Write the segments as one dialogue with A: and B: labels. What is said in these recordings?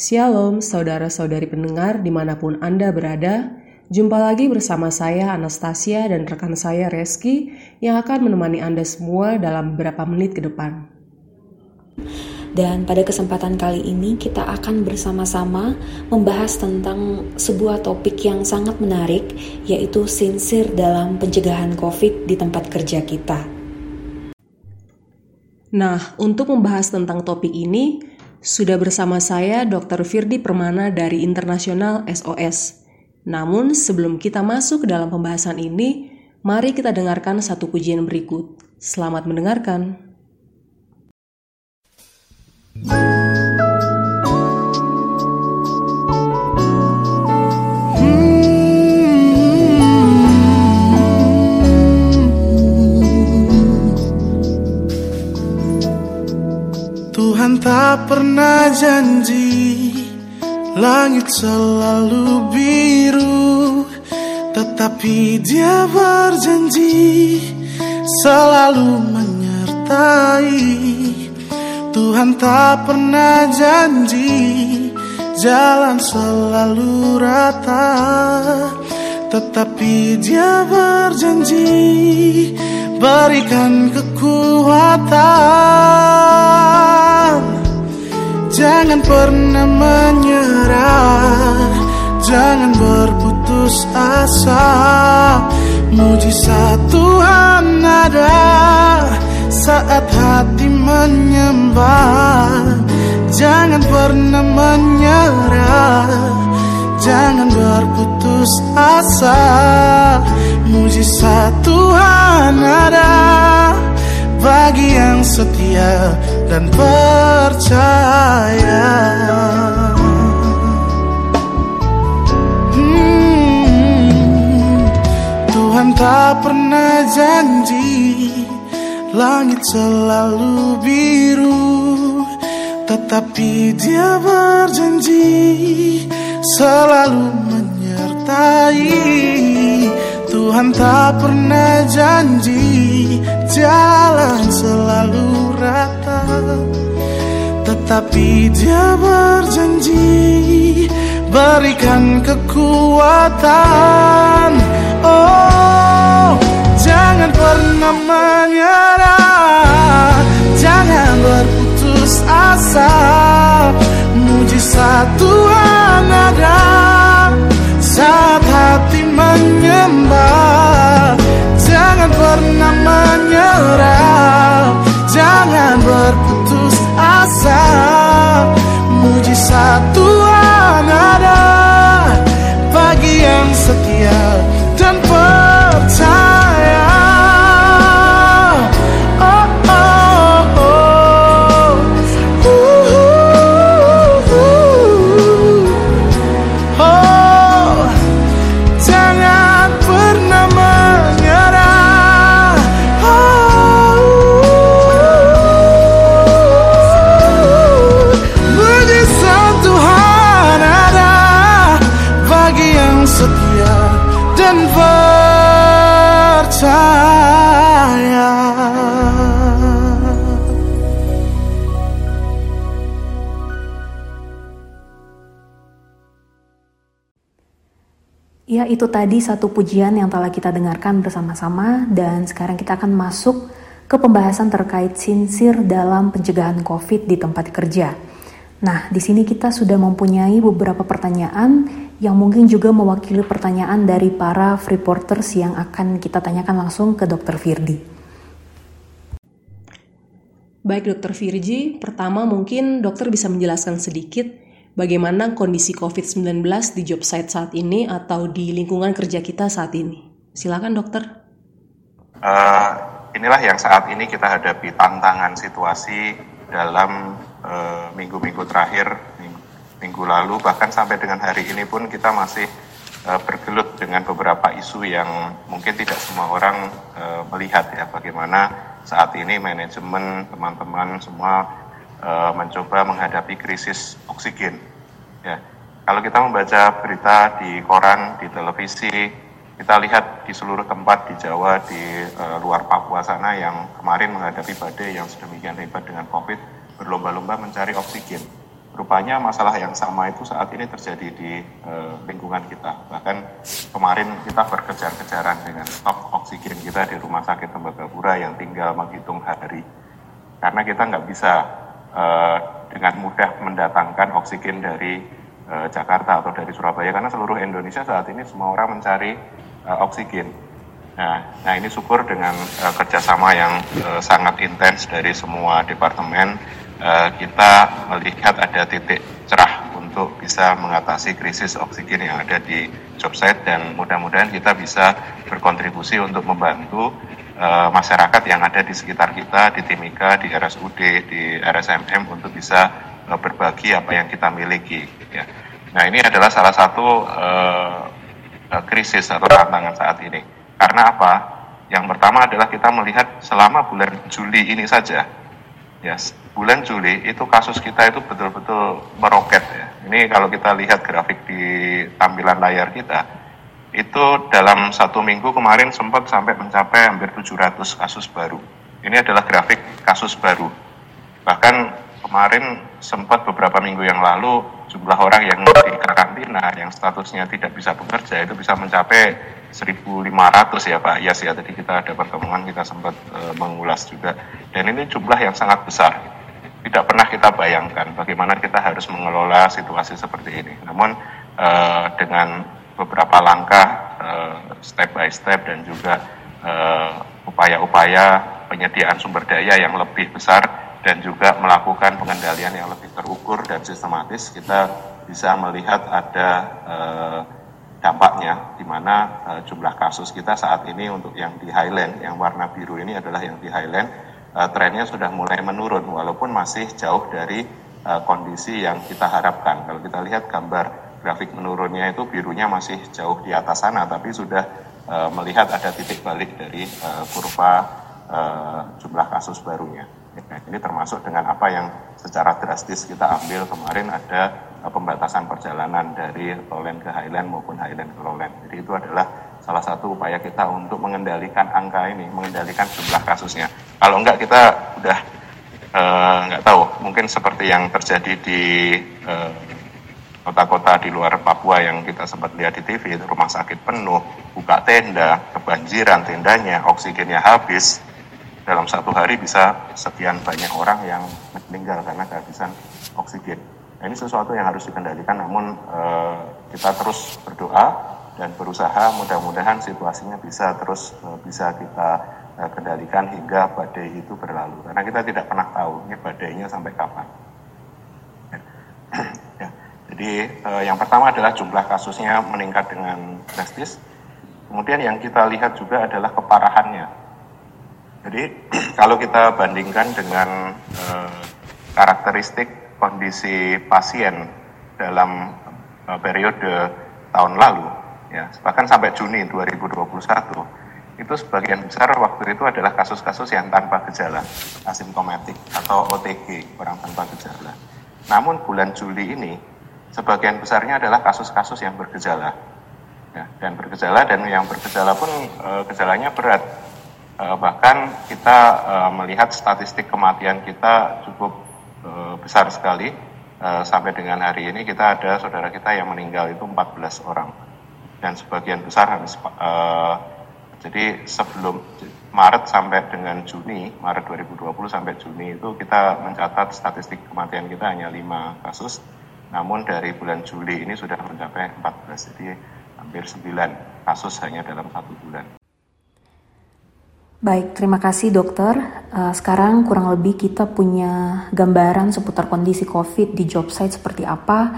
A: Shalom saudara-saudari pendengar di mana pun Anda berada, jumpa lagi bersama saya Anastasia dan rekan saya Reski yang akan menemani Anda semua dalam beberapa menit ke depan.
B: Dan pada kesempatan kali ini kita akan bersama-sama membahas tentang sebuah topik yang sangat menarik yaitu sinsir dalam pencegahan COVID di tempat kerja kita.
A: Nah, untuk membahas tentang topik ini, sudah bersama saya Dr. Firdi Permana dari Internasional SOS. Namun sebelum kita masuk ke dalam pembahasan ini, mari kita dengarkan satu pujian berikut. Selamat mendengarkan.
C: Tuhan tak pernah janji Langit selalu biru Tetapi dia berjanji Selalu menyertai. Tuhan tak pernah janji Jalan selalu rata Tetapi dia berjanji Berikan kekuatan. Jangan pernah menyerah. Jangan berputus asa. Mujizat Tuhan ada. Saat hati menyembah. Jangan pernah menyerah. Jangan berputus asa. Mujizat ada Bagi yang setia dan percaya. Hmm, Tuhan tak pernah janji Langit selalu biru Tetapi dia berjanji Selalu menyertai Tuhan tak pernah janji Jalan selalu rata. Tetapi dia berjanji Berikan kekuatan. Oh Jangan pernah menyerah Jangan berputus asa. Mujizat Tuhan ada Saat hati menyembah. Jangan pernah menyerah. Jangan berputus asa. Mujizat Tuhan ada
B: itu tadi satu pujian yang telah kita dengarkan bersama-sama dan sekarang kita akan masuk ke pembahasan terkait sinsir dalam pencegahan COVID di tempat kerja. Nah, di sini kita sudah mempunyai beberapa pertanyaan yang mungkin juga mewakili pertanyaan dari para freeporters yang akan kita tanyakan langsung ke Dr. Firdi.
A: Baik Dokter Virgi, pertama mungkin dokter bisa menjelaskan sedikit bagaimana kondisi COVID-19 di job site saat ini atau di lingkungan kerja kita saat ini. Silakan dokter.
D: Eh, inilah yang saat ini kita hadapi tantangan situasi dalam eh, minggu-minggu terakhir, minggu, lalu, bahkan sampai dengan hari ini pun kita masih eh, bergelut dengan beberapa isu yang mungkin tidak semua orang eh, melihat ya bagaimana saat ini manajemen teman-teman semua eh, mencoba menghadapi krisis oksigen. Ya, kalau kita membaca berita di koran, di televisi, kita lihat di seluruh tempat di Jawa, di eh, luar Papua sana yang kemarin menghadapi badai yang sedemikian hebat dengan COVID, berlomba-lomba mencari oksigen. rupanya masalah yang sama itu saat ini terjadi di uh, lingkungan kita. Bahkan kemarin kita berkejar-kejaran dengan stok oksigen kita di Rumah Sakit Tembagapura yang tinggal menghitung hari. Karena kita nggak bisa uh, dengan mudah mendatangkan oksigen dari uh, Jakarta atau dari Surabaya karena seluruh Indonesia saat ini semua orang mencari uh, oksigen. Nah, nah ini syukur dengan uh, kerjasama yang uh, sangat intens dari semua departemen uh, kita melihat ada titik cerah untuk bisa mengatasi krisis oksigen yang ada di job site dan mudah-mudahan kita bisa berkontribusi untuk membantu uh, masyarakat yang ada di sekitar kita, di Timika, di RSUD, di RSMM untuk bisa uh, berbagi apa yang kita miliki. Ya. Nah ini adalah salah satu uh, krisis atau tantangan saat ini. Karena apa? Yang pertama adalah kita melihat selama bulan Juli ini saja, ya bulan Juli itu kasus kita itu betul-betul meroket ya. Ini kalau kita lihat grafik di tampilan layar kita, itu dalam satu minggu kemarin sempat sampai mencapai hampir 700 kasus baru. Ini adalah grafik kasus baru. Bahkan kemarin sempat beberapa minggu yang lalu jumlah orang yang di karantina yang statusnya tidak bisa bekerja itu bisa mencapai 1.500 ya Pak Yas ya tadi kita ada pertemuan kita sempat e, mengulas juga dan ini jumlah yang sangat besar tidak pernah kita bayangkan bagaimana kita harus mengelola situasi seperti ini. Namun uh, dengan beberapa langkah uh, step by step dan juga upaya-upaya uh, penyediaan sumber daya yang lebih besar dan juga melakukan pengendalian yang lebih terukur dan sistematis, kita bisa melihat ada uh, dampaknya di mana jumlah kasus kita saat ini untuk yang di Highland, yang warna biru ini adalah yang di Highland trennya sudah mulai menurun walaupun masih jauh dari kondisi yang kita harapkan. Kalau kita lihat gambar grafik menurunnya itu birunya masih jauh di atas sana tapi sudah uh, melihat ada titik balik dari uh, kurva uh, jumlah kasus barunya. Nah, ini termasuk dengan apa yang secara drastis kita ambil kemarin ada uh, pembatasan perjalanan dari lowland ke highland maupun highland ke lowland. Jadi itu adalah salah satu upaya kita untuk mengendalikan angka ini, mengendalikan jumlah kasusnya. Kalau enggak kita udah uh, nggak tahu, mungkin seperti yang terjadi di uh, kota-kota di luar Papua yang kita sempat lihat di TV, itu rumah sakit penuh, buka tenda, kebanjiran tendanya, oksigennya habis, dalam satu hari bisa sekian banyak orang yang meninggal karena kehabisan oksigen. Nah, ini sesuatu yang harus dikendalikan, namun uh, kita terus berdoa dan berusaha mudah-mudahan situasinya bisa terus uh, bisa kita uh, kendalikan hingga badai itu berlalu karena kita tidak pernah tahu ini badainya sampai kapan. Jadi uh, yang pertama adalah jumlah kasusnya meningkat dengan drastis. Kemudian yang kita lihat juga adalah keparahannya. Jadi kalau kita bandingkan dengan uh, karakteristik kondisi pasien dalam uh, periode tahun lalu, ya bahkan sampai Juni 2021 itu sebagian besar waktu itu adalah kasus-kasus yang tanpa gejala asimptomatik atau OTG orang tanpa gejala. Namun bulan Juli ini sebagian besarnya adalah kasus-kasus yang bergejala. Ya, dan bergejala dan yang bergejala pun e, gejalanya berat. E, bahkan kita e, melihat statistik kematian kita cukup e, besar sekali. E, sampai dengan hari ini kita ada saudara kita yang meninggal itu 14 orang. Dan sebagian besar harus uh, jadi sebelum Maret sampai dengan Juni, Maret 2020 sampai Juni itu kita mencatat statistik kematian kita hanya 5 kasus, namun dari bulan Juli ini sudah mencapai 14, jadi hampir 9 kasus hanya dalam satu bulan.
B: Baik, terima kasih dokter. Uh, sekarang kurang lebih kita punya gambaran seputar kondisi COVID di job site seperti apa.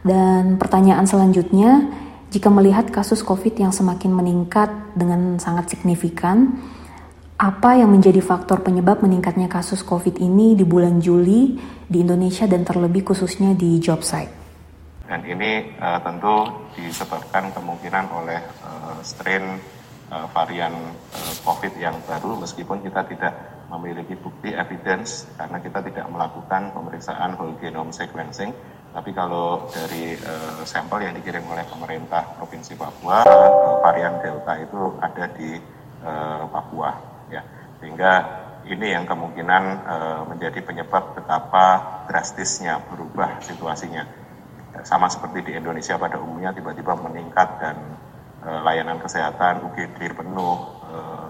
B: Dan pertanyaan selanjutnya, jika melihat kasus COVID yang semakin meningkat dengan sangat signifikan, apa yang menjadi faktor penyebab meningkatnya kasus COVID ini di bulan Juli di Indonesia dan terlebih khususnya di job site?
D: Dan ini uh, tentu disebabkan kemungkinan oleh uh, strain uh, varian uh, COVID yang baru meskipun kita tidak memiliki bukti evidence karena kita tidak melakukan pemeriksaan whole genome sequencing tapi kalau dari uh, sampel yang dikirim oleh pemerintah Provinsi Papua, uh, varian Delta itu ada di uh, Papua, ya. Sehingga ini yang kemungkinan uh, menjadi penyebab betapa drastisnya berubah situasinya. Sama seperti di Indonesia pada umumnya tiba-tiba meningkat dan uh, layanan kesehatan UGD penuh, uh,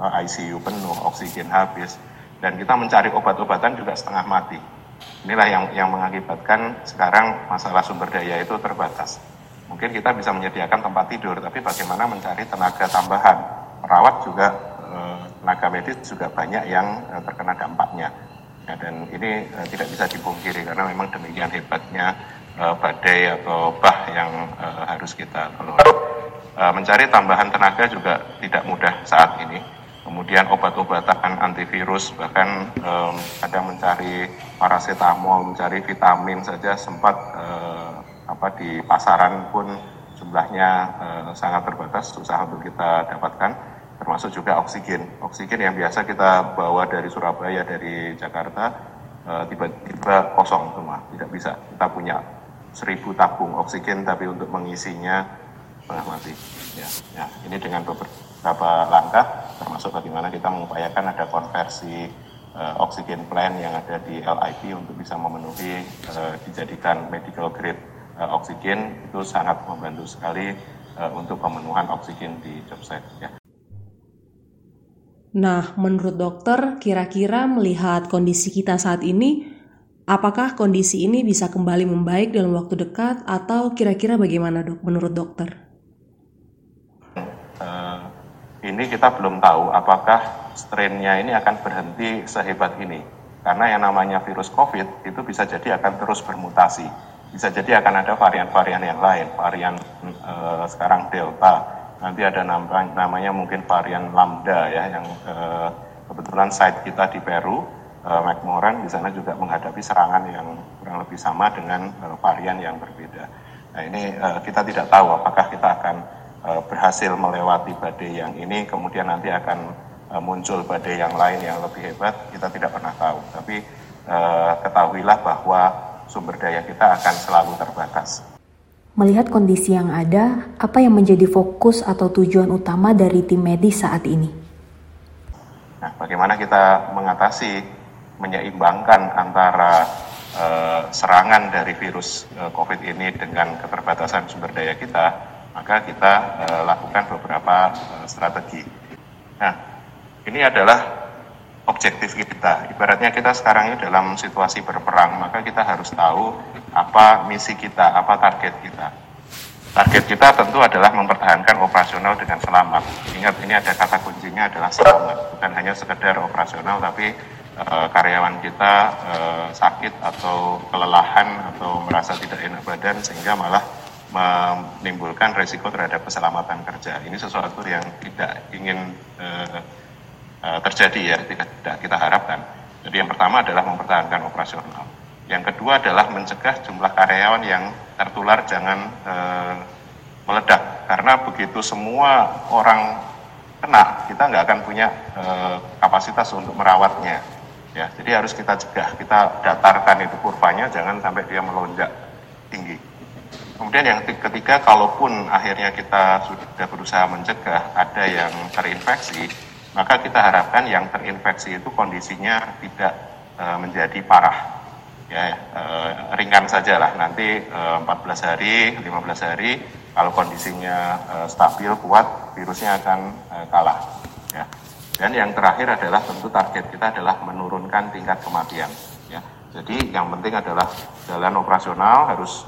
D: ICU penuh, oksigen habis, dan kita mencari obat-obatan juga setengah mati. Inilah yang yang mengakibatkan sekarang masalah sumber daya itu terbatas. Mungkin kita bisa menyediakan tempat tidur, tapi bagaimana mencari tenaga tambahan? Perawat juga eh, tenaga medis juga banyak yang eh, terkena dampaknya. Ya, dan ini eh, tidak bisa dipungkiri karena memang demikian hebatnya badai atau bah yang harus kita kelola. mencari tambahan tenaga juga tidak mudah saat ini kemudian obat-obatan antivirus, bahkan um, ada mencari paracetamol, mencari vitamin saja sempat uh, apa di pasaran pun jumlahnya uh, sangat terbatas, susah untuk kita dapatkan, termasuk juga oksigen. Oksigen yang biasa kita bawa dari Surabaya, dari Jakarta, uh, tiba-tiba kosong semua, tidak bisa. Kita punya seribu tabung oksigen, tapi untuk mengisinya malah mati. Ya, ya, ini dengan beberapa langkah termasuk bagaimana kita mengupayakan ada konversi uh, oksigen plant yang ada di LIP untuk bisa memenuhi uh, dijadikan medical grade oksigen itu sangat membantu sekali uh, untuk pemenuhan oksigen di job site ya.
A: Nah, menurut dokter, kira-kira melihat kondisi kita saat ini, apakah kondisi ini bisa kembali membaik dalam waktu dekat atau kira-kira bagaimana dok menurut dokter?
D: ini kita belum tahu apakah strainnya ini akan berhenti sehebat ini. Karena yang namanya virus COVID itu bisa jadi akan terus bermutasi. Bisa jadi akan ada varian-varian yang lain, varian e, sekarang Delta, nanti ada nama, namanya mungkin varian Lambda ya, yang e, kebetulan site kita di Peru, e, McMoran di sana juga menghadapi serangan yang kurang lebih sama dengan e, varian yang berbeda. Nah ini e, kita tidak tahu apakah kita akan Eh, berhasil melewati badai yang ini, kemudian nanti akan eh, muncul badai yang lain yang lebih hebat, kita tidak pernah tahu. Tapi eh, ketahuilah bahwa sumber daya kita akan selalu terbatas.
B: Melihat kondisi yang ada, apa yang menjadi fokus atau tujuan utama dari tim medis saat ini?
D: Nah, bagaimana kita mengatasi, menyeimbangkan antara uh, serangan dari virus uh, COVID ini dengan keterbatasan sumber daya kita, maka kita uh, lakukan beberapa uh, strategi. Nah, ini adalah objektif kita. Ibaratnya kita sekarang ini dalam situasi berperang, maka kita harus tahu apa misi kita, apa target kita. Target kita tentu adalah mempertahankan operasional dengan selamat. Ingat ini ada kata kuncinya adalah selamat, bukan hanya sekedar operasional, tapi e, karyawan kita e, sakit atau kelelahan atau merasa tidak enak badan sehingga malah menimbulkan resiko terhadap keselamatan kerja. Ini sesuatu yang tidak ingin uh, uh, terjadi ya, tidak, tidak kita harapkan. Jadi yang pertama adalah mempertahankan operasional. Yang kedua adalah mencegah jumlah karyawan yang tertular jangan uh, meledak. Karena begitu semua orang kena, kita nggak akan punya uh, kapasitas untuk merawatnya. Ya, jadi harus kita cegah, kita datarkan itu kurvanya, jangan sampai dia melonjak tinggi. Kemudian yang ketiga, kalaupun akhirnya kita sudah berusaha mencegah ada yang terinfeksi, maka kita harapkan yang terinfeksi itu kondisinya tidak e, menjadi parah. Ya, e, ringan saja lah, nanti e, 14 hari, 15 hari, kalau kondisinya e, stabil, kuat, virusnya akan e, kalah. Ya. Dan yang terakhir adalah tentu target kita adalah menurunkan tingkat kematian. Ya. Jadi yang penting adalah jalan operasional harus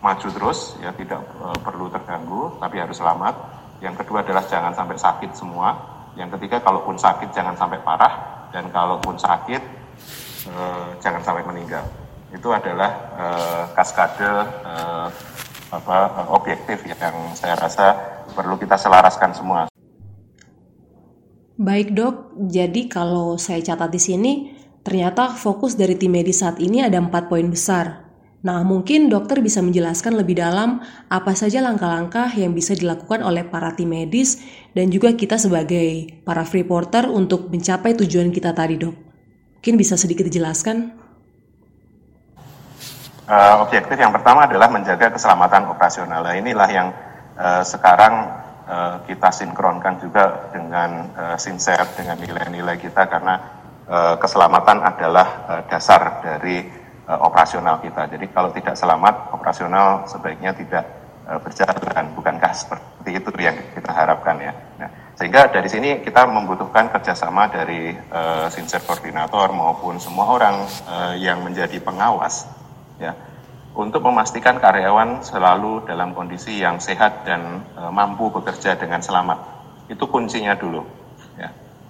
D: maju terus, ya tidak e, perlu terganggu, tapi harus selamat. Yang kedua adalah jangan sampai sakit semua. Yang ketiga, kalaupun sakit jangan sampai parah, dan kalaupun sakit e, jangan sampai meninggal. Itu adalah e, kaskade e, apa, objektif yang saya rasa perlu kita selaraskan semua.
A: Baik dok, jadi kalau saya catat di sini, ternyata fokus dari tim medis saat ini ada empat poin besar. Nah, mungkin dokter bisa menjelaskan lebih dalam apa saja langkah-langkah yang bisa dilakukan oleh para tim medis dan juga kita sebagai para freeporter untuk mencapai tujuan kita tadi, dok. Mungkin bisa sedikit dijelaskan?
D: Uh, objektif yang pertama adalah menjaga keselamatan operasional. Nah, inilah yang uh, sekarang uh, kita sinkronkan juga dengan uh, sincere dengan nilai-nilai kita karena uh, keselamatan adalah uh, dasar dari uh, operasional kita. Jadi kalau tidak selamat, operasional sebaiknya tidak uh, berjalan. Bukankah seperti itu yang kita harapkan ya? Nah, sehingga dari sini kita membutuhkan kerjasama dari uh, sincere koordinator maupun semua orang uh, yang menjadi pengawas, ya untuk memastikan karyawan selalu dalam kondisi yang sehat dan e, mampu bekerja dengan selamat. Itu kuncinya dulu.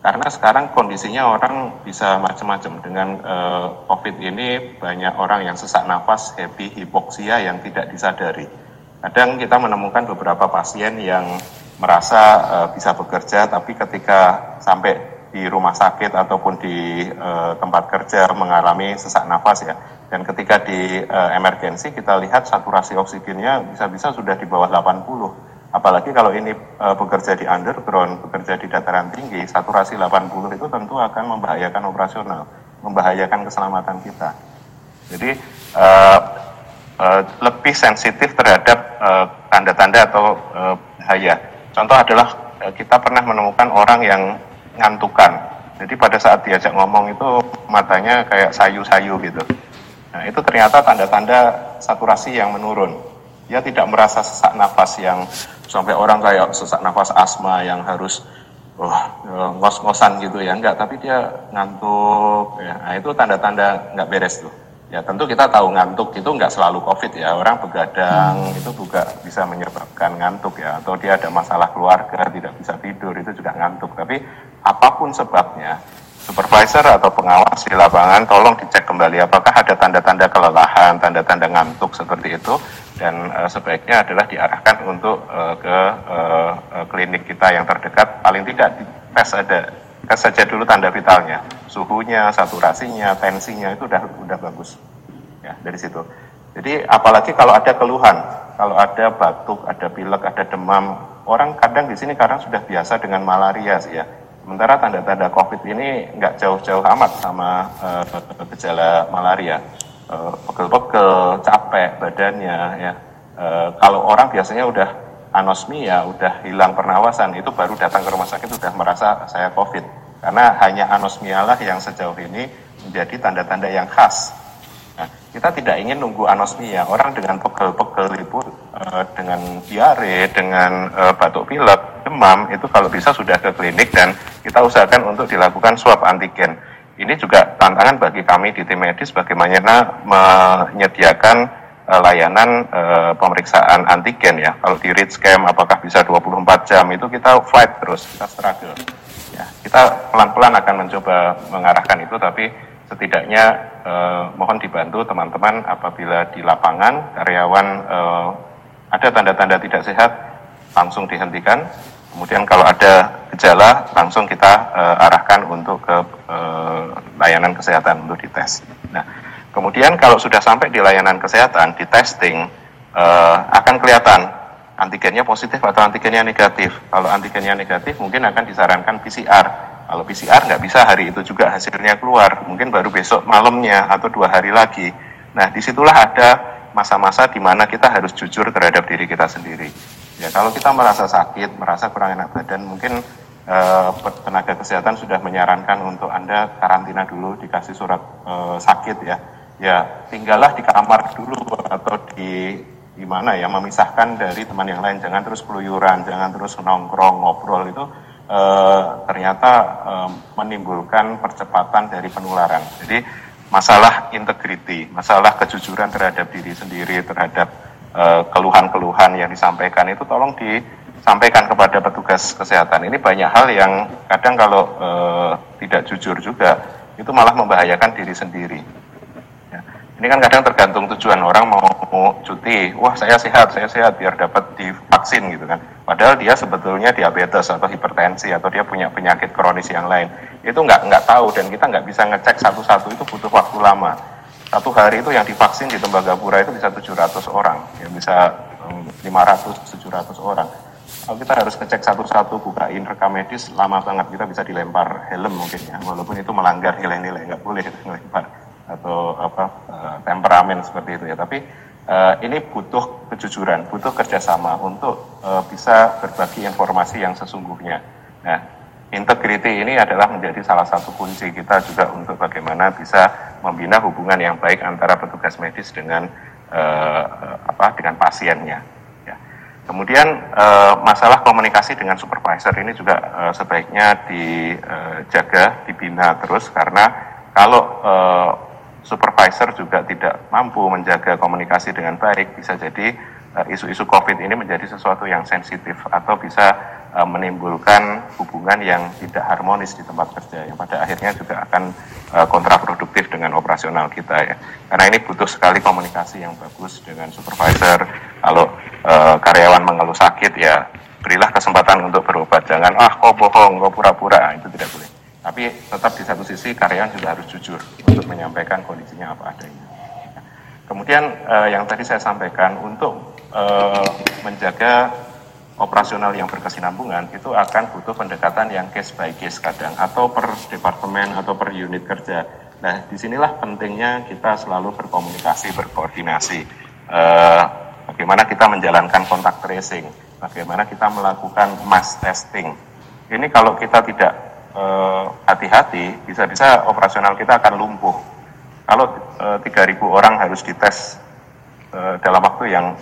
D: Karena sekarang kondisinya orang bisa macam-macam. Dengan e, COVID ini banyak orang yang sesak nafas, happy, hipoksia yang tidak disadari. Kadang kita menemukan beberapa pasien yang merasa e, bisa bekerja, tapi ketika sampai di rumah sakit ataupun di e, tempat kerja mengalami sesak nafas ya. Dan ketika di e, emergensi kita lihat saturasi oksigennya bisa-bisa sudah di bawah 80. Apalagi kalau ini e, bekerja di underground, bekerja di dataran tinggi, saturasi 80 itu tentu akan membahayakan operasional, membahayakan keselamatan kita. Jadi e, e, lebih sensitif terhadap tanda-tanda atau e, bahaya. Contoh adalah kita pernah menemukan orang yang ngantukan. Jadi pada saat diajak ngomong itu matanya kayak sayu-sayu gitu. Nah itu ternyata tanda-tanda saturasi yang menurun. Dia tidak merasa sesak nafas yang sampai orang kayak sesak nafas asma yang harus oh, ngos-ngosan gitu ya. Enggak, tapi dia ngantuk. Ya. Nah itu tanda-tanda nggak beres tuh. Ya tentu kita tahu ngantuk itu nggak selalu COVID ya. Orang begadang hmm. itu juga bisa menyebabkan ngantuk ya. Atau dia ada masalah keluarga, tidak bisa tidur, itu juga ngantuk. Tapi apa pun sebabnya, supervisor atau pengawas di lapangan tolong dicek kembali apakah ada tanda-tanda kelelahan, tanda-tanda ngantuk seperti itu. Dan uh, sebaiknya adalah diarahkan untuk uh, ke uh, klinik kita yang terdekat. Paling tidak tes ada tes saja dulu tanda vitalnya, suhunya, saturasinya, tensinya itu udah udah bagus. Ya dari situ. Jadi apalagi kalau ada keluhan, kalau ada batuk, ada pilek, ada demam, orang kadang di sini kadang sudah biasa dengan malaria sih ya Sementara tanda-tanda COVID ini nggak jauh-jauh amat sama uh, gejala malaria. Uh, pegel-pegel, capek badannya, ya. Uh, kalau orang biasanya udah anosmia, udah hilang pernawasan, itu baru datang ke rumah sakit sudah merasa saya COVID. Karena hanya anosmia lah yang sejauh ini menjadi tanda-tanda yang khas. Nah, kita tidak ingin nunggu anosmia. Orang dengan pegel-pegel itu, uh, dengan diare, dengan uh, batuk pilek, demam itu kalau bisa sudah ke klinik dan kita usahakan untuk dilakukan swab antigen. Ini juga tantangan bagi kami di tim medis bagaimana menyediakan uh, layanan uh, pemeriksaan antigen ya. Kalau di read scam apakah bisa 24 jam itu kita fight terus, kita struggle. Ya, kita pelan-pelan akan mencoba mengarahkan itu tapi setidaknya eh, mohon dibantu teman-teman apabila di lapangan karyawan eh, ada tanda-tanda tidak sehat langsung dihentikan Kemudian kalau ada gejala langsung kita uh, arahkan untuk ke uh, layanan kesehatan untuk dites. Nah, kemudian kalau sudah sampai di layanan kesehatan, di testing uh, akan kelihatan antigennya positif atau antigennya negatif. Kalau antigennya negatif mungkin akan disarankan PCR. Kalau PCR nggak bisa hari itu juga hasilnya keluar, mungkin baru besok malamnya atau dua hari lagi. Nah, di situlah ada masa-masa di mana kita harus jujur terhadap diri kita sendiri. Ya, kalau kita merasa sakit, merasa kurang enak badan, mungkin eh, tenaga kesehatan sudah menyarankan untuk Anda karantina dulu, dikasih surat eh, sakit ya. Ya, tinggallah di kamar dulu atau di di mana ya, memisahkan dari teman yang lain, jangan terus keluyuran, jangan terus nongkrong, ngobrol itu eh, ternyata eh, menimbulkan percepatan dari penularan. Jadi masalah integriti, masalah kejujuran terhadap diri sendiri, terhadap keluhan-keluhan yang disampaikan itu tolong disampaikan kepada petugas kesehatan. Ini banyak hal yang kadang kalau uh, tidak jujur juga itu malah membahayakan diri sendiri. Ya. Ini kan kadang tergantung tujuan orang mau, mau cuti, wah saya sehat, saya sehat biar dapat divaksin gitu kan. Padahal dia sebetulnya diabetes atau hipertensi atau dia punya penyakit kronis yang lain. Itu nggak nggak tahu dan kita nggak bisa ngecek satu-satu itu butuh waktu lama satu hari itu yang divaksin di Tembagapura itu bisa 700 orang, ya bisa 500, 700 orang. Kalau kita harus ngecek satu-satu, bukain rekam medis, lama banget. Kita bisa dilempar helm mungkin ya, walaupun itu melanggar nilai-nilai, nggak boleh dilempar atau apa uh, temperamen seperti itu ya. Tapi uh, ini butuh kejujuran, butuh kerjasama untuk bisa berbagi informasi yang sesungguhnya. Nah, integrity ini adalah menjadi salah satu kunci kita juga untuk bagaimana bisa membina hubungan yang baik antara petugas medis dengan uh, apa dengan pasiennya. Ya. Kemudian uh, masalah komunikasi dengan supervisor ini juga uh, sebaiknya dijaga, dibina terus karena kalau uh, supervisor juga tidak mampu menjaga komunikasi dengan baik, bisa jadi eh, isu-isu COVID ini menjadi sesuatu yang sensitif atau bisa uh, menimbulkan hubungan yang tidak harmonis di tempat kerja yang pada akhirnya juga akan uh, kontraproduktif dengan operasional kita ya. Karena ini butuh sekali komunikasi yang bagus dengan supervisor. Kalau uh, karyawan mengeluh sakit ya berilah kesempatan untuk berobat. Jangan ah kok bohong, kok pura-pura, nah, itu tidak boleh. Tapi tetap di satu sisi karyawan juga harus jujur untuk menyampaikan kondisinya apa adanya. Kemudian eh, yang tadi saya sampaikan untuk eh, menjaga operasional yang berkesinambungan itu akan butuh pendekatan yang case by case kadang atau per departemen atau per unit kerja. Nah di sinilah pentingnya kita selalu berkomunikasi, berkoordinasi. Eh, bagaimana kita menjalankan kontak tracing, bagaimana kita melakukan mass testing. Ini kalau kita tidak Eh, hati-hati, bisa-bisa operasional kita akan lumpuh. Kalau eh, 3.000 orang harus dites e, dalam waktu yang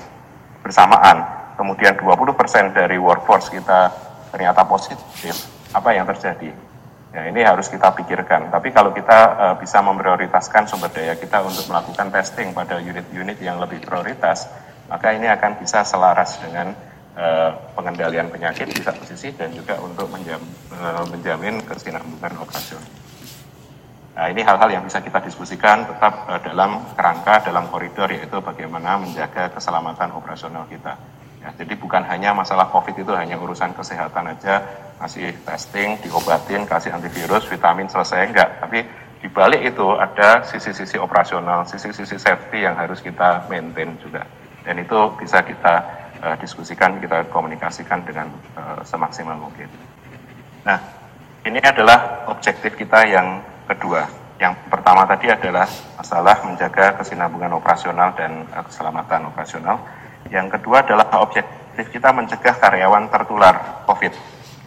D: bersamaan, kemudian 20% dari workforce kita ternyata positif, apa yang terjadi? Ya, ini harus kita pikirkan. Tapi kalau kita e, bisa memprioritaskan sumber daya kita untuk melakukan testing pada unit-unit yang lebih prioritas, maka ini akan bisa selaras dengan Eh, pengendalian penyakit di satu sisi dan juga untuk menjam, uh, menjamin kesinambungan operasional. Nah, ini hal-hal yang bisa kita diskusikan tetap uh, dalam kerangka, dalam koridor, yaitu bagaimana menjaga keselamatan operasional kita. Ya, jadi bukan hanya masalah COVID itu hanya urusan kesehatan aja, kasih testing, diobatin, kasih antivirus, vitamin selesai enggak. Tapi di balik itu ada sisi-sisi operasional, sisi-sisi safety yang harus kita maintain juga. Dan itu bisa kita uh, diskusikan, kita komunikasikan dengan uh, semaksimal mungkin. Nah, ini adalah objektif kita yang kedua. Yang pertama tadi adalah masalah menjaga kesinambungan operasional dan uh, keselamatan operasional. Yang kedua adalah objektif kita mencegah karyawan tertular COVID.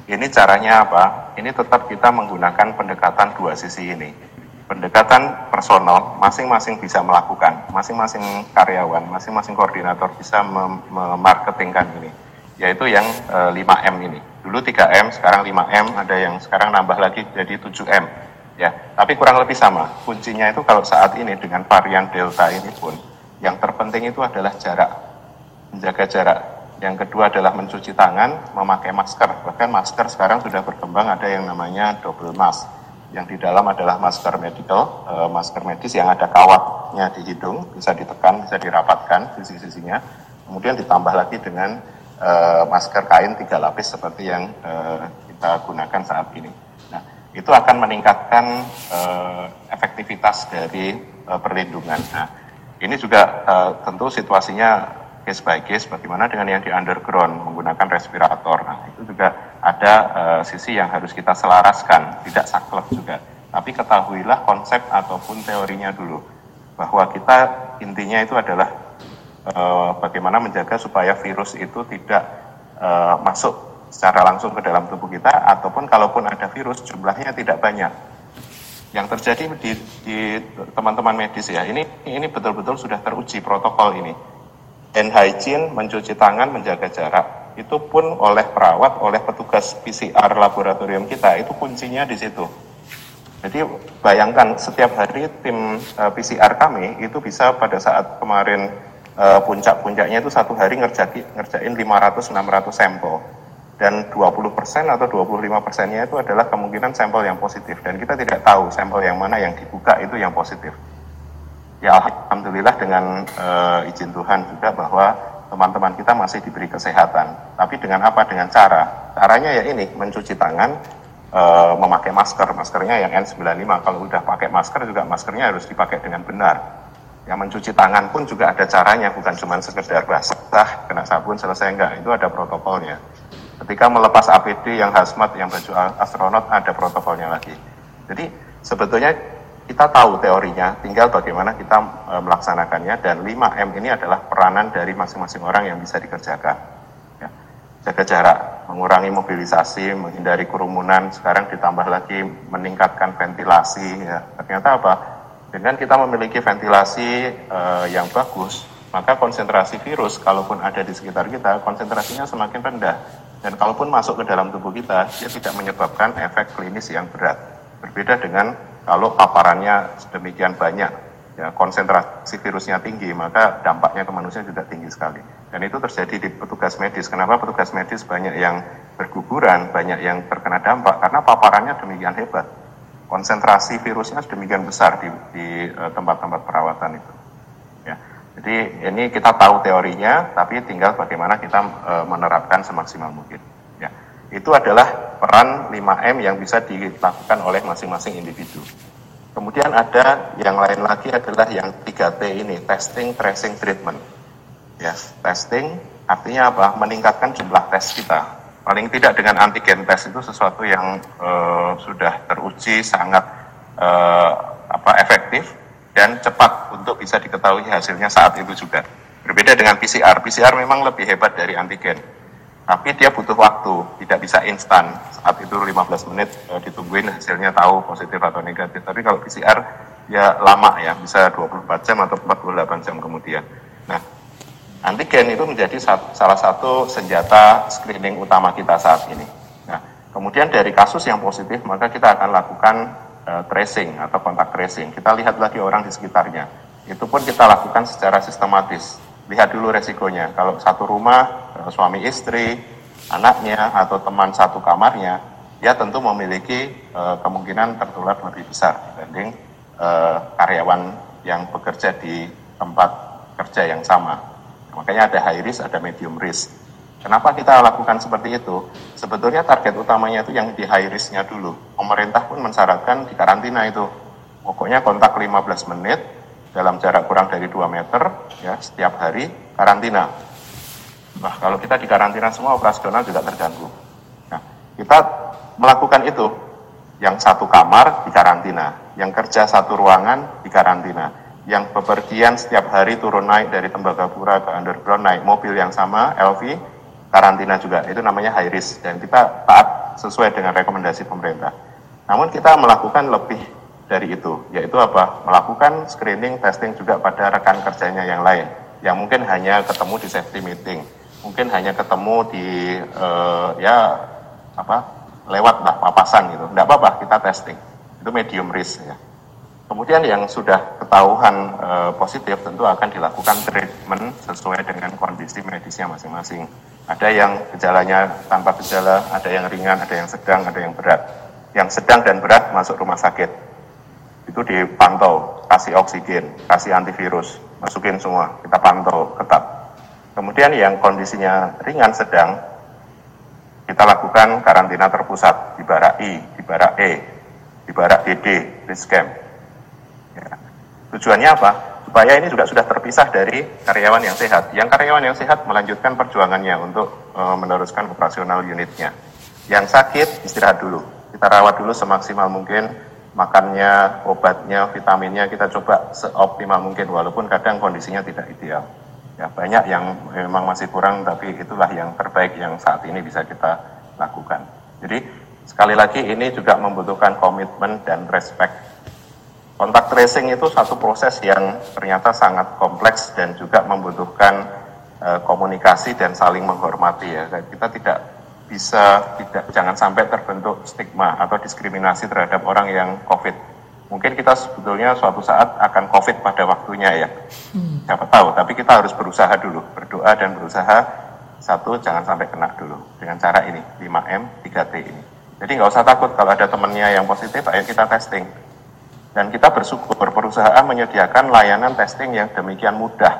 D: Ini caranya apa? Ini tetap kita menggunakan pendekatan dua sisi ini pendekatan personal masing-masing bisa melakukan, masing-masing karyawan, masing-masing koordinator bisa memarketingkan ini, yaitu yang e, eh, 5M ini. Dulu 3M, sekarang 5M, ada yang sekarang nambah lagi jadi 7M. Ya, tapi kurang lebih sama. Kuncinya itu kalau saat ini dengan varian Delta ini pun, yang terpenting itu adalah jarak, menjaga jarak. Yang kedua adalah mencuci tangan, memakai masker. Bahkan masker sekarang sudah berkembang ada yang namanya double mask yang di dalam adalah masker medical, uh, masker medis yang ada kawatnya di hidung, bisa ditekan, bisa dirapatkan sisi-sisinya. Kemudian ditambah lagi dengan uh, masker kain tiga lapis seperti yang uh, kita gunakan saat ini. Nah, itu akan meningkatkan efektivitas dari perlindungan. Nah, ini juga tentu situasinya case by case bagaimana dengan yang di underground menggunakan respirator. Nah, itu juga ada uh, sisi yang harus kita selaraskan, tidak saklek juga. Tapi ketahuilah konsep ataupun teorinya dulu. Bahwa kita intinya itu adalah uh, bagaimana menjaga supaya virus itu tidak uh, masuk secara langsung ke dalam tubuh kita ataupun kalaupun ada virus jumlahnya tidak banyak yang terjadi di teman-teman medis ya ini ini betul-betul sudah teruji protokol ini hand hygiene, mencuci tangan, menjaga jarak. Itu pun oleh perawat, oleh petugas PCR laboratorium kita, itu kuncinya di situ. Jadi bayangkan setiap hari tim uh, eh, PCR kami itu bisa pada saat kemarin uh, puncak-puncaknya itu satu hari ngerjain, ngerjain 500-600 sampel. Dan 20% atau 25 persennya itu adalah kemungkinan sampel yang positif. Dan kita tidak tahu sampel yang mana yang dibuka itu yang positif ya alhamdulillah dengan uh, izin Tuhan juga bahwa teman-teman kita masih diberi kesehatan. Tapi dengan apa? Dengan cara. Caranya ya ini, mencuci tangan, uh, memakai masker. Maskernya yang N95. Kalau udah pakai masker juga maskernya harus dipakai dengan benar. Yang mencuci tangan pun juga ada caranya, bukan cuma sekedar basah, kena sabun, selesai enggak. Itu ada protokolnya. Ketika melepas APD yang hazmat, yang baju astronot, ada protokolnya lagi. Jadi sebetulnya kita tahu teorinya, tinggal bagaimana kita e, melaksanakannya dan 5M ini adalah peranan dari masing-masing orang yang bisa dikerjakan. Ya. Jaga jarak, mengurangi mobilisasi, menghindari kerumunan, sekarang ditambah lagi meningkatkan ventilasi. Ya. Ternyata apa? Dengan kita memiliki ventilasi e, yang bagus, maka konsentrasi virus kalaupun ada di sekitar kita, konsentrasinya semakin rendah. Dan kalaupun masuk ke dalam tubuh kita, dia tidak menyebabkan efek klinis yang berat. Berbeda dengan kalau paparannya sedemikian banyak, ya, konsentrasi virusnya tinggi, maka dampaknya ke manusia juga tinggi sekali. Dan itu terjadi di petugas medis. Kenapa petugas medis banyak yang berguguran, banyak yang terkena dampak? Karena paparannya demikian hebat. Konsentrasi virusnya sedemikian besar di, di uh, tempat-tempat perawatan itu. Ya. Jadi ini kita tahu teorinya, tapi tinggal bagaimana kita uh, menerapkan semaksimal mungkin. Itu adalah peran 5M yang bisa dilakukan oleh masing-masing individu. Kemudian ada yang lain lagi adalah yang 3T ini, testing, tracing, treatment. Ya, testing artinya apa? Meningkatkan jumlah tes kita. Paling tidak dengan antigen tes itu sesuatu yang uh, sudah teruji sangat uh, apa efektif dan cepat untuk bisa diketahui hasilnya saat itu juga. Berbeda dengan PCR. PCR memang lebih hebat dari antigen tapi dia butuh waktu, tidak bisa instan. Saat itu 15 menit e, ditungguin hasilnya tahu positif atau negatif. Tapi kalau PCR ya lama ya, bisa 24 jam atau 48 jam kemudian. Nah, antigen itu menjadi salah satu senjata screening utama kita saat ini. Nah, kemudian dari kasus yang positif, maka kita akan lakukan e, tracing atau kontak tracing. Kita lihat lagi orang di sekitarnya. Itu pun kita lakukan secara sistematis lihat dulu resikonya. Kalau satu rumah, eh, suami istri, anaknya, atau teman satu kamarnya, dia tentu memiliki uh, kemungkinan tertular lebih besar dibanding uh, karyawan yang bekerja di tempat kerja yang sama. Makanya ada high risk, ada medium risk. Kenapa kita lakukan seperti itu? Sebetulnya target utamanya itu yang di high risk-nya dulu. Pemerintah pun mensyaratkan di karantina itu. Pokoknya kontak 15 menit, dalam jarak kurang dari 2 meter ya setiap hari karantina. Nah, kalau kita di karantina semua operasional juga terganggu. Nah, kita melakukan itu yang satu kamar di karantina, yang kerja satu ruangan di karantina, yang bepergian setiap hari turun naik dari Tembagapura ke underground naik mobil yang sama LV karantina juga itu namanya high risk dan kita taat sesuai dengan rekomendasi pemerintah. Namun kita melakukan lebih dari itu, yaitu apa? Melakukan screening, testing juga pada rekan kerjanya yang lain, yang mungkin hanya ketemu di safety meeting, mungkin hanya ketemu di uh, ya apa lewat lah papasan gitu, tidak apa-apa kita testing, itu medium risk ya. Kemudian yang sudah ketahuan e, positif tentu akan dilakukan treatment sesuai dengan kondisi medisnya masing-masing. Ada yang gejalanya tanpa gejala, ada yang ringan, ada yang sedang, ada yang berat. Yang sedang dan berat masuk rumah sakit itu dipantau, kasih oksigen, kasih antivirus, masukin semua, kita pantau ketat. Kemudian yang kondisinya ringan sedang, kita lakukan karantina terpusat di barak I, di barak E, di barak DD, di scam. Ya. Tujuannya apa? Supaya ini juga sudah terpisah dari karyawan yang sehat. Yang karyawan yang sehat melanjutkan perjuangannya untuk e, meneruskan operasional unitnya. Yang sakit istirahat dulu. Kita rawat dulu semaksimal mungkin makannya, obatnya, vitaminnya kita coba seoptimal mungkin walaupun kadang kondisinya tidak ideal. Ya, banyak yang memang masih kurang tapi itulah yang terbaik yang saat ini bisa kita lakukan. Jadi sekali lagi ini juga membutuhkan komitmen dan respect. Kontak tracing itu satu proses yang ternyata sangat kompleks dan juga membutuhkan uh, komunikasi dan saling menghormati ya. Kita tidak bisa tidak jangan sampai terbentuk stigma atau diskriminasi terhadap orang yang COVID. Mungkin kita sebetulnya suatu saat akan COVID pada waktunya ya, hmm. siapa tahu. Tapi kita harus berusaha dulu, berdoa dan berusaha satu jangan sampai kena dulu dengan cara ini 5M 3T ini. Jadi nggak usah takut kalau ada temennya yang positif, ayo kita testing. Dan kita bersyukur perusahaan menyediakan layanan testing yang demikian mudah,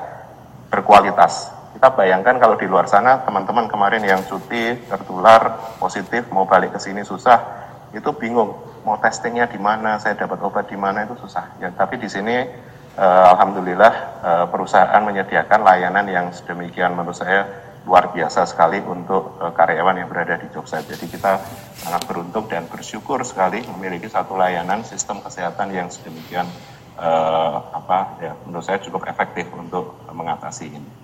D: berkualitas kita bayangkan kalau di luar sana teman-teman kemarin yang cuti tertular positif mau balik ke sini susah itu bingung mau testingnya di mana saya dapat obat di mana itu susah ya tapi di sini eh, alhamdulillah eh, perusahaan menyediakan layanan yang sedemikian menurut saya luar biasa sekali untuk uh, karyawan yang berada di Jogja. Jadi kita sangat beruntung dan bersyukur sekali memiliki satu layanan sistem kesehatan yang sedemikian uh, apa ya menurut saya cukup efektif untuk mengatasi ini.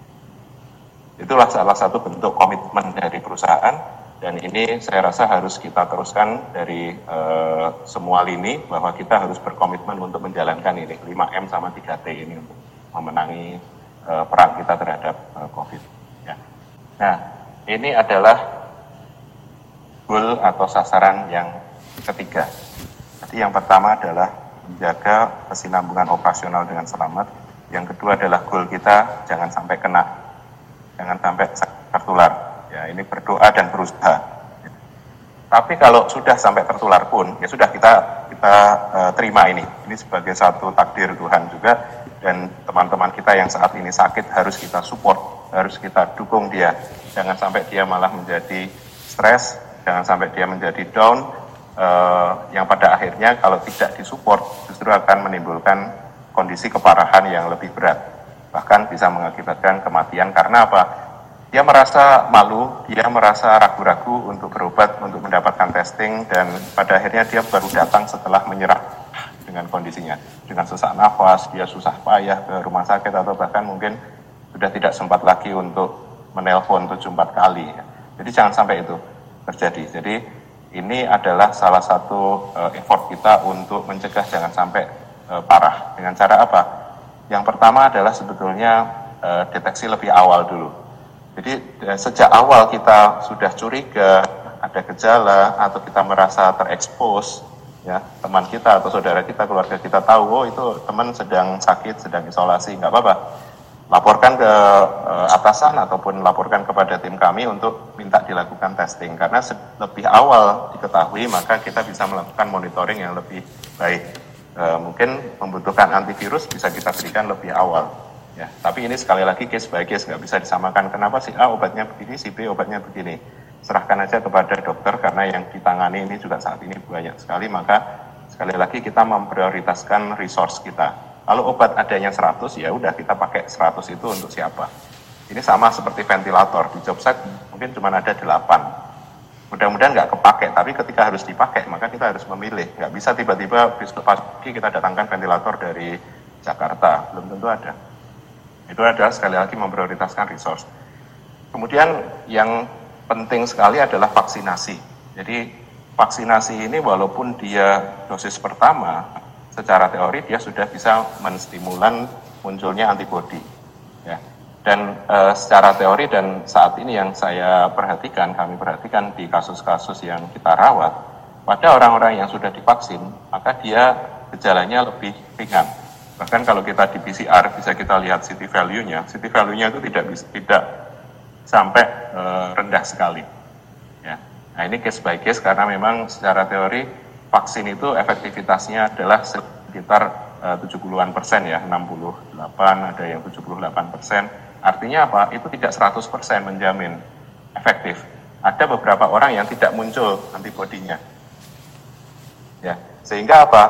D: Itulah salah satu bentuk komitmen dari perusahaan dan ini saya rasa harus kita teruskan dari uh, semua lini bahwa kita harus berkomitmen untuk menjalankan ini 5M sama 3T ini untuk memenangi uh, perang kita terhadap uh, COVID. Nah, ini adalah goal atau sasaran yang ketiga. Jadi yang pertama adalah menjaga kesinambungan operasional dengan selamat. Yang kedua adalah goal kita jangan sampai kena, jangan sampai tertular. Ya, ini berdoa dan berusaha. Tapi kalau sudah sampai tertular pun, ya sudah kita kita uh, terima ini. Ini sebagai satu takdir Tuhan juga dan teman-teman kita yang saat ini sakit harus kita support harus kita dukung dia. Jangan sampai dia malah menjadi stres, jangan sampai dia menjadi down, uh, yang pada akhirnya kalau tidak disupport justru akan menimbulkan kondisi keparahan yang lebih berat. Bahkan bisa mengakibatkan kematian karena apa? Dia merasa malu, dia merasa ragu-ragu untuk berobat, untuk mendapatkan testing, dan pada akhirnya dia baru datang setelah menyerah dengan kondisinya. Dengan sesak nafas, dia susah payah ke rumah sakit atau bahkan mungkin sudah tidak sempat lagi untuk menelpon 7-4 kali. Jadi jangan sampai itu terjadi. Jadi ini adalah salah satu uh, effort kita untuk mencegah jangan sampai uh, parah. Dengan cara apa? Yang pertama adalah sebetulnya uh, deteksi lebih awal dulu. Jadi uh, sejak awal kita sudah curiga ada gejala atau kita merasa terekspos ya teman kita atau saudara kita keluarga kita tahu oh itu teman sedang sakit sedang isolasi nggak apa-apa. Laporkan ke uh, atasan ataupun laporkan kepada tim kami untuk minta dilakukan testing. Karena lebih awal diketahui maka kita bisa melakukan monitoring yang lebih baik uh, mungkin membutuhkan antivirus bisa kita berikan lebih awal ya tapi ini sekali lagi case by case nggak bisa disamakan kenapa si A obatnya begini si B obatnya begini serahkan aja kepada dokter karena yang ditangani ini juga saat ini banyak sekali maka sekali lagi kita memprioritaskan resource kita kalau obat adanya 100, ya udah kita pakai 100 itu untuk siapa. Ini sama seperti ventilator. Di job site mungkin cuma ada 8. Mudah-mudahan nggak kepake, tapi ketika harus dipakai, maka kita harus memilih. Nggak bisa tiba-tiba besok pagi kita datangkan ventilator dari Jakarta. Belum tentu ada. Itu adalah sekali lagi memprioritaskan resource. Kemudian yang penting sekali adalah vaksinasi. Jadi vaksinasi ini walaupun dia dosis pertama, secara teori dia sudah bisa menstimulan munculnya antibodi. Dan e, secara teori dan saat ini yang saya perhatikan, kami perhatikan di kasus-kasus yang kita rawat, pada orang-orang yang sudah divaksin, maka dia gejalanya lebih ringan. Bahkan kalau kita di PCR bisa kita lihat city value-nya, city value-nya itu tidak tidak sampai e, rendah sekali. Ya. Nah ini case by case karena memang secara teori vaksin itu efektivitasnya adalah sekitar eh, uh, 70-an persen ya, 68, ada yang 78 persen. Artinya apa? Itu tidak 100 persen menjamin efektif. Ada beberapa orang yang tidak muncul antibodinya. Ya, sehingga apa?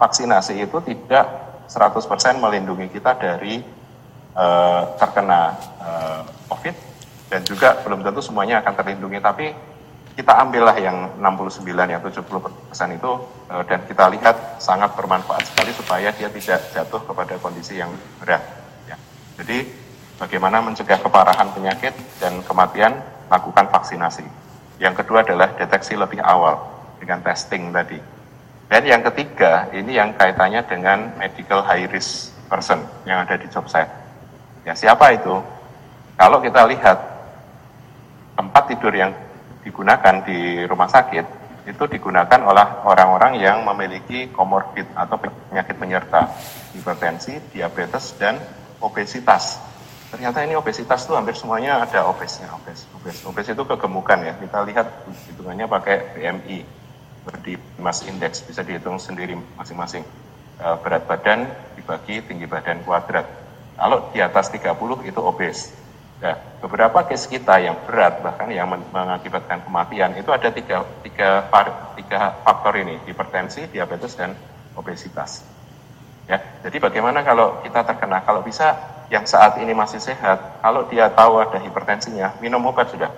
D: Vaksinasi itu tidak 100 persen melindungi kita dari uh, terkena uh, COVID dan juga belum tentu semuanya akan terlindungi. Tapi kita ambillah yang 69 yang 70 persen itu uh, dan kita lihat sangat bermanfaat sekali supaya dia tidak jatuh kepada kondisi yang berat. Ya. Jadi bagaimana mencegah keparahan penyakit dan kematian lakukan vaksinasi. Yang kedua adalah deteksi lebih awal dengan testing tadi. Dan yang ketiga ini yang kaitannya dengan medical high risk person yang ada di job site. Ya siapa itu? Kalau kita lihat tempat tidur yang digunakan di rumah sakit itu digunakan oleh orang-orang yang memiliki komorbid atau penyakit penyerta hipertensi, diabetes, dan obesitas. Ternyata ini obesitas itu hampir semuanya ada obesnya, obes. Obes, obes itu kegemukan ya. Kita lihat hitungannya pakai BMI, di mass index bisa dihitung sendiri masing-masing. Eh, berat badan dibagi tinggi badan kuadrat. Kalau di atas 30 itu obes. Nah, beberapa case kita yang berat bahkan yang mengakibatkan kematian itu ada tiga, tiga, tiga faktor ini, hipertensi, diabetes, dan obesitas. Ya, jadi bagaimana kalau kita terkena? Kalau bisa yang saat ini masih sehat, kalau dia tahu ada hipertensinya, minum obat sudah.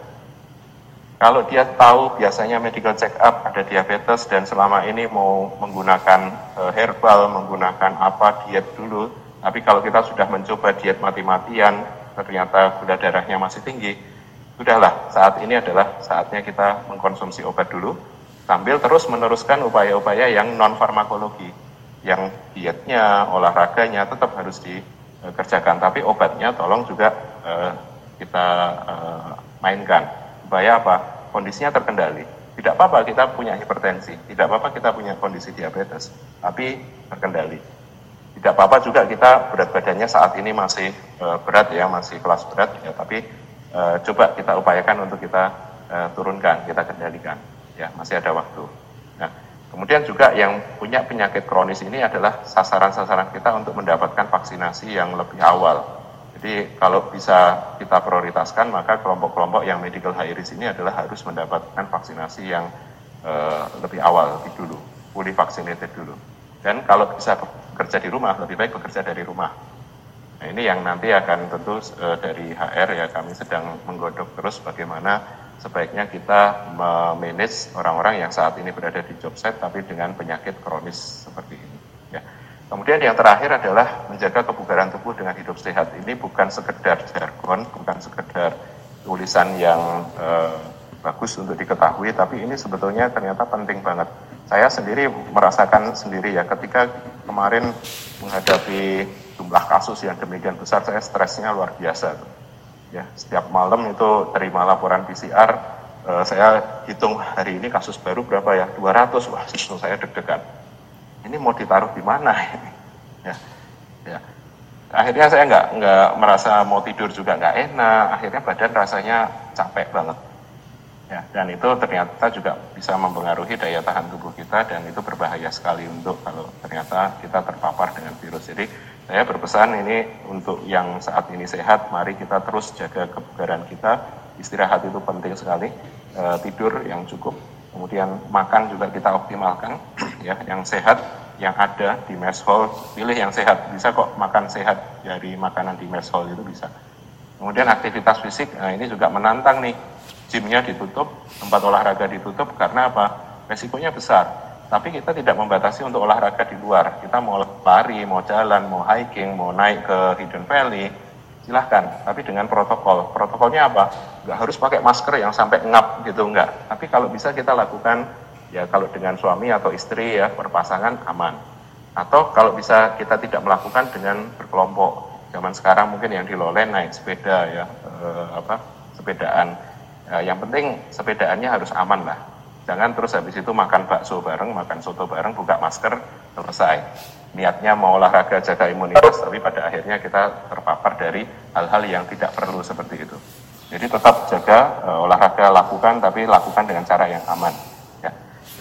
D: Kalau dia tahu biasanya medical check up ada diabetes dan selama ini mau menggunakan uh, herbal, menggunakan apa diet dulu, tapi kalau kita sudah mencoba diet mati-matian, ternyata gula darahnya masih tinggi, sudahlah saat ini adalah saatnya kita mengkonsumsi obat dulu sambil terus meneruskan upaya-upaya yang non farmakologi, yang dietnya, olahraganya tetap harus dikerjakan, tapi obatnya tolong juga uh, kita uh, mainkan supaya apa? Kondisinya terkendali. Tidak apa-apa kita punya hipertensi, tidak apa-apa kita punya kondisi diabetes, tapi terkendali. Tidak apa-apa juga kita berat badannya saat ini masih e, berat ya, masih kelas berat ya, tapi e, coba kita upayakan untuk kita e, turunkan, kita kendalikan. Ya, masih ada waktu. Kemudian juga yang punya penyakit kronis ini adalah sasaran-sasaran kita untuk mendapatkan vaksinasi yang lebih awal jadi kalau bisa kita prioritaskan maka kelompok-kelompok yang medical high risk ini adalah harus mendapatkan vaksinasi yang uh, lebih awal, lebih dulu, fully vaccinated dulu. Dan kalau bisa bekerja di rumah, lebih baik bekerja dari rumah. Nah ini yang nanti akan tentu uh, dari HR ya kami sedang menggodok terus bagaimana sebaiknya kita memanage orang-orang yang saat ini berada di job site tapi dengan penyakit kronis seperti ini. Ya. Kemudian yang terakhir adalah menjaga kebugaran tubuh dengan hidup sehat. Ini bukan sekedar jargon, bukan sekedar tulisan yang eh, bagus untuk diketahui, tapi ini sebetulnya ternyata penting banget. Saya sendiri merasakan sendiri ya, ketika kemarin menghadapi jumlah kasus yang demikian besar, saya stresnya luar biasa. Ya, setiap malam itu terima laporan PCR, eh, saya hitung hari ini kasus baru berapa ya, 200, wah itu saya deg-degan ini mau ditaruh di mana ini? Ya, ya. Akhirnya saya nggak nggak merasa mau tidur juga nggak enak. Akhirnya badan rasanya capek banget. Ya, dan itu ternyata juga bisa mempengaruhi daya tahan tubuh kita dan itu berbahaya sekali untuk kalau ternyata kita terpapar dengan virus. Jadi saya berpesan ini untuk yang saat ini sehat, mari kita terus jaga kebugaran kita. Istirahat itu penting sekali, e, tidur yang cukup. Kemudian makan juga kita optimalkan ya yang sehat yang ada di mess hall pilih yang sehat. Bisa kok makan sehat dari makanan di mess hall itu bisa. Kemudian aktivitas fisik nah ini juga menantang nih. Gymnya ditutup tempat olahraga ditutup karena apa? Resikonya besar tapi kita tidak membatasi untuk olahraga di luar kita mau lari mau jalan mau hiking mau naik ke Hidden Valley silahkan, tapi dengan protokol. Protokolnya apa? Nggak harus pakai masker yang sampai ngap gitu, enggak. Tapi kalau bisa kita lakukan, ya kalau dengan suami atau istri ya, berpasangan aman. Atau kalau bisa kita tidak melakukan dengan berkelompok. Zaman sekarang mungkin yang di Lolen naik sepeda ya, eh, apa, sepedaan. Eh, yang penting sepedaannya harus aman lah. Jangan terus habis itu makan bakso bareng, makan soto bareng, buka masker, selesai niatnya mau olahraga jaga imunitas, tapi pada akhirnya kita terpapar dari hal-hal yang tidak perlu seperti itu. Jadi tetap jaga uh, olahraga lakukan, tapi lakukan dengan cara yang aman. Ya.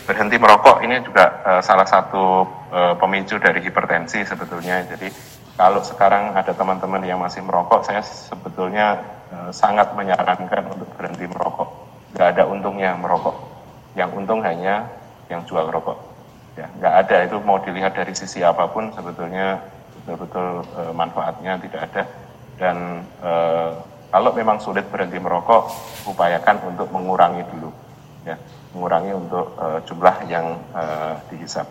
D: Berhenti merokok ini juga uh, salah satu uh, pemicu dari hipertensi sebetulnya. Jadi kalau sekarang ada teman-teman yang masih merokok, saya sebetulnya sangat menyarankan untuk berhenti merokok. Gak ada untungnya merokok. Yang untung hanya yang jual rokok. Ya nggak ada. Itu mau dilihat dari sisi apa pun sebetulnya betul-betul e, manfaatnya tidak ada. Dan e, kalau memang sulit berhenti merokok upayakan untuk mengurangi dulu. Ya mengurangi untuk e, jumlah yang e, dihisap.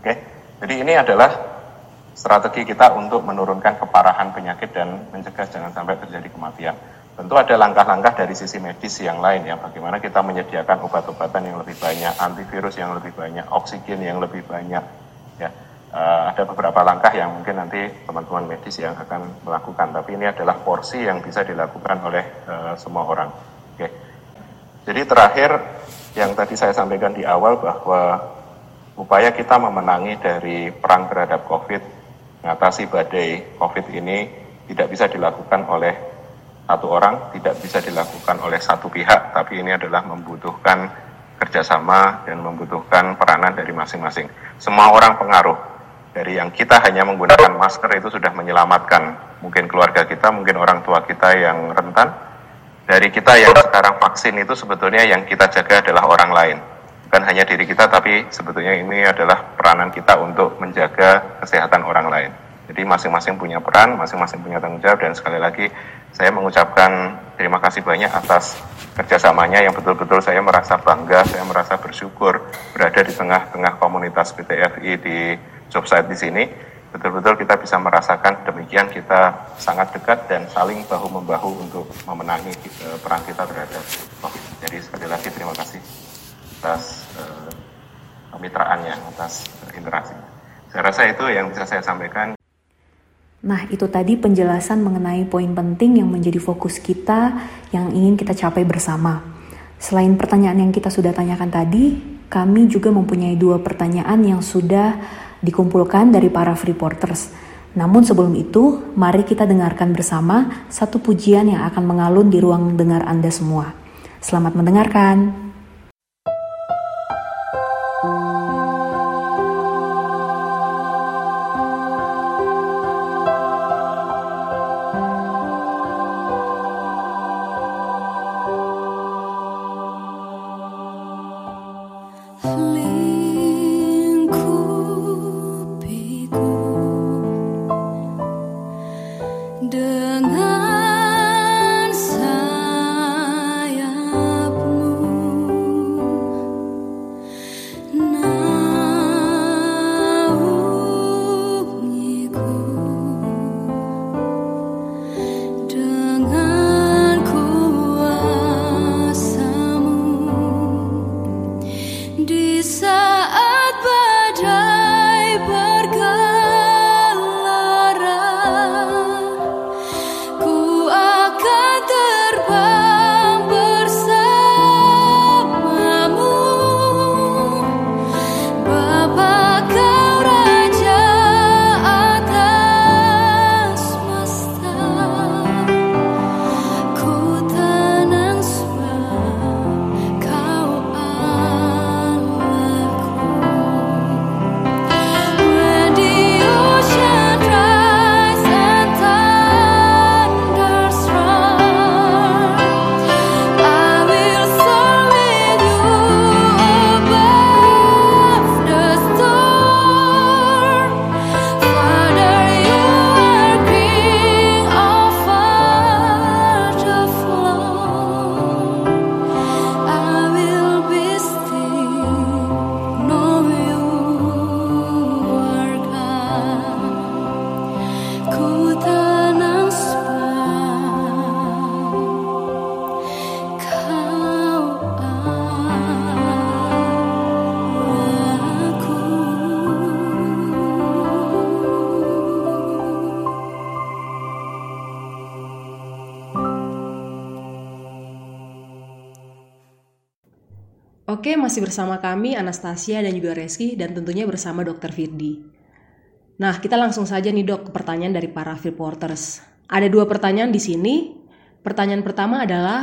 D: Oke? Jadi ini adalah strategi kita untuk menurunkan keparahan penyakit dan mencegah jangan sampai terjadi kematian Tentu ada langkah-langkah dari sisi medis yang lain ya, bagaimana kita menyediakan obat-obatan yang lebih banyak, antivirus yang lebih banyak, oksigen yang lebih banyak. Ya, uh, ada beberapa langkah yang mungkin nanti teman-teman medis yang akan melakukan, tapi ini adalah porsi yang bisa dilakukan oleh uh, semua orang. Oke. Jadi terakhir yang tadi saya sampaikan di awal bahwa upaya kita memenangi dari perang terhadap COVID, mengatasi badai COVID ini tidak bisa dilakukan oleh satu orang tidak bisa dilakukan oleh satu pihak, tapi ini adalah membutuhkan kerjasama dan membutuhkan peranan dari masing-masing. Semua orang pengaruh. Dari yang kita hanya menggunakan masker itu sudah menyelamatkan mungkin keluarga kita, mungkin orang tua kita yang rentan. Dari kita yang sekarang vaksin itu sebetulnya yang kita jaga adalah orang lain. Bukan hanya diri kita, tapi sebetulnya ini adalah peranan kita untuk menjaga kesehatan orang lain. Jadi masing-masing punya peran, masing-masing punya tanggung jawab dan sekali lagi saya mengucapkan terima kasih banyak atas kerjasamanya yang betul-betul saya merasa bangga, saya merasa bersyukur berada di tengah-tengah komunitas PTFI di job site di sini. Betul-betul kita bisa merasakan demikian kita sangat dekat dan saling bahu-membahu untuk memenangi uh, perang kita terhadap COVID. Jadi sekali lagi terima kasih atas uh, kemitraannya, atas interaksi. Saya rasa itu yang bisa saya sampaikan.
E: Nah, itu tadi penjelasan mengenai poin penting yang menjadi fokus kita yang ingin kita capai bersama. Selain pertanyaan yang kita sudah tanyakan tadi, kami juga mempunyai dua pertanyaan yang sudah dikumpulkan dari para freeporters. Namun sebelum itu, mari kita dengarkan bersama satu pujian yang akan mengalun di ruang dengar Anda semua. Selamat mendengarkan.
A: Masih bersama kami Anastasia dan juga Reski dan tentunya bersama Dr. Firdi. Nah, kita langsung saja nih dok ke pertanyaan dari para reporters. Ada dua pertanyaan di sini. Pertanyaan pertama adalah,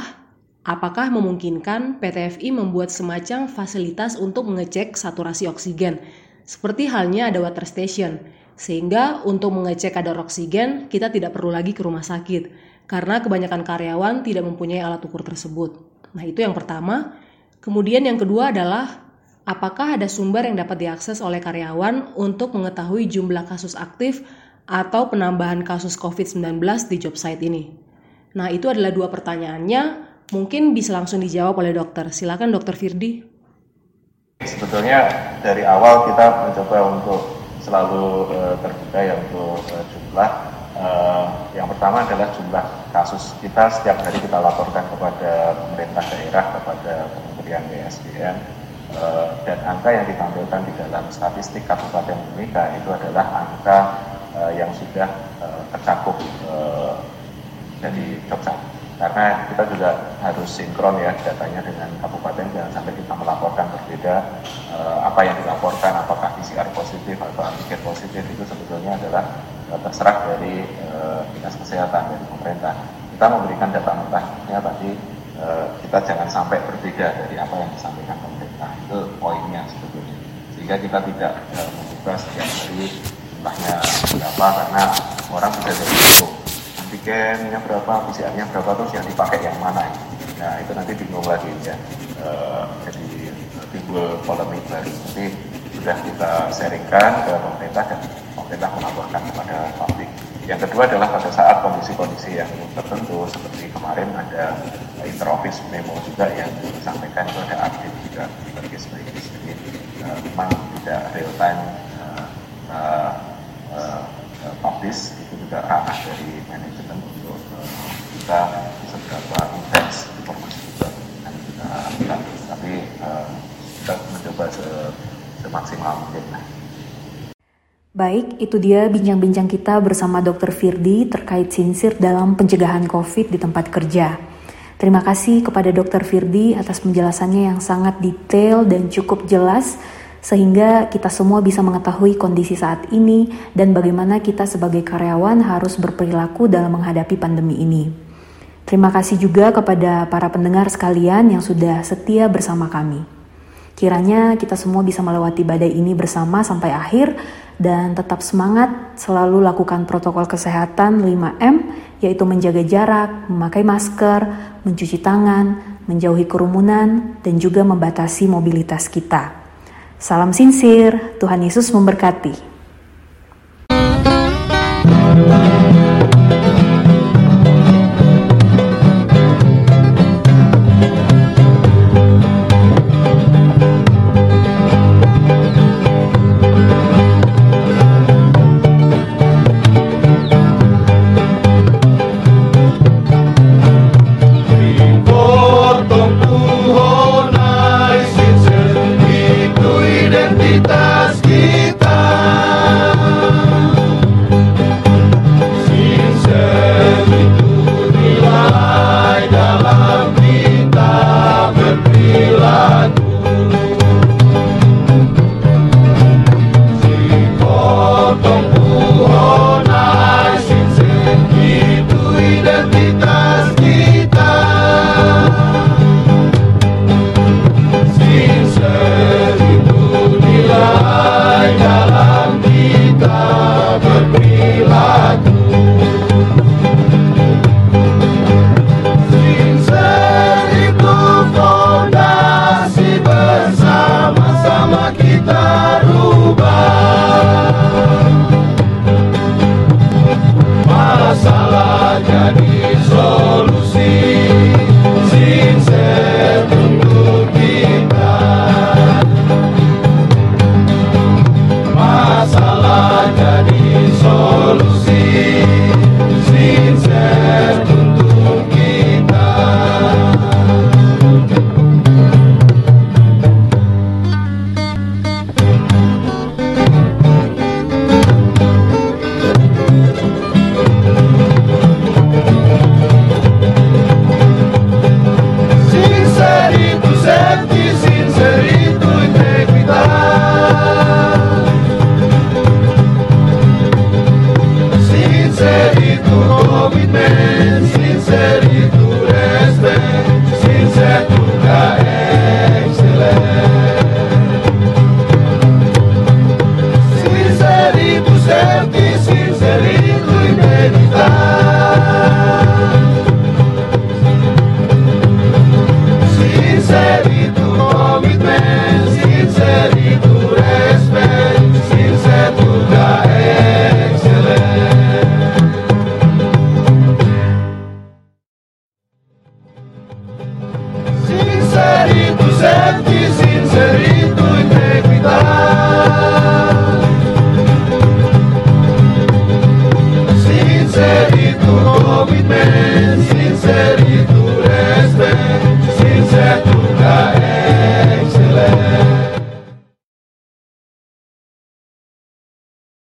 A: apakah memungkinkan PTFI membuat semacam fasilitas untuk mengecek saturasi oksigen, seperti halnya ada water station, sehingga untuk mengecek kadar oksigen kita tidak perlu lagi ke rumah sakit, karena kebanyakan karyawan tidak mempunyai alat ukur tersebut. Nah, itu yang pertama. Kemudian yang kedua adalah apakah ada sumber yang dapat diakses oleh karyawan untuk mengetahui jumlah kasus aktif atau penambahan kasus COVID-19 di job site ini? Nah, itu adalah dua pertanyaannya. Mungkin bisa langsung dijawab oleh dokter. Silakan dokter Firdi.
D: Sebetulnya dari awal kita mencoba untuk selalu uh, terbuka ya untuk uh, jumlah. Uh, yang pertama adalah jumlah kasus kita setiap hari kita laporkan kepada pemerintah daerah, kepada Kementerian BSDM eh, dan angka yang ditampilkan di dalam statistik Kabupaten Mimika itu adalah angka eh, yang sudah eh, tercakup dari Jogja. Karena kita juga harus sinkron ya datanya dengan kabupaten jangan sampai kita melaporkan berbeda apa yang dilaporkan apakah PCR positif atau antigen positif itu sebetulnya adalah terserah dari dinas kesehatan dari pemerintah. Kita memberikan data mentahnya tadi Eh, kita jangan sampai berbeda dari apa yang disampaikan pemerintah. Itu poinnya sebetulnya. Sehingga kita tidak uh, membuka setiap hari jumlahnya berapa karena orang bisa jadi itu antigennya berapa PCR-nya berapa terus yang dipakai yang mana. Nah itu nanti bingung lagi ya. Jadi timbul polemik baru. Jadi sudah kita sharingkan ke pemerintah dan pemerintah melaporkan kepada publik. Yang kedua adalah pada saat kondisi-kondisi yang tertentu seperti kemarin ada interoffice memo juga yang disampaikan itu ada update juga bagi case Jadi uh, memang tidak real time uh, uh, uh, publish itu juga arah dari manajemen untuk uh, kita seberapa intens informasi juga yang kita lakukan. Tapi uh, kita mencoba se semaksimal mungkin.
B: Baik, itu dia bincang-bincang kita bersama Dr. Firdi terkait sinsir dalam pencegahan COVID di tempat kerja. Terima kasih kepada Dr. Firdi atas penjelasannya yang sangat detail dan cukup jelas sehingga kita semua bisa mengetahui kondisi saat ini dan bagaimana kita sebagai karyawan harus berperilaku dalam menghadapi pandemi ini. Terima kasih juga kepada para pendengar sekalian yang sudah setia bersama kami. Kiranya kita semua bisa melewati badai ini bersama sampai akhir dan tetap semangat selalu lakukan protokol kesehatan 5M yaitu menjaga jarak, memakai masker, mencuci tangan, menjauhi kerumunan dan juga membatasi mobilitas kita. Salam sinsir, Tuhan Yesus memberkati.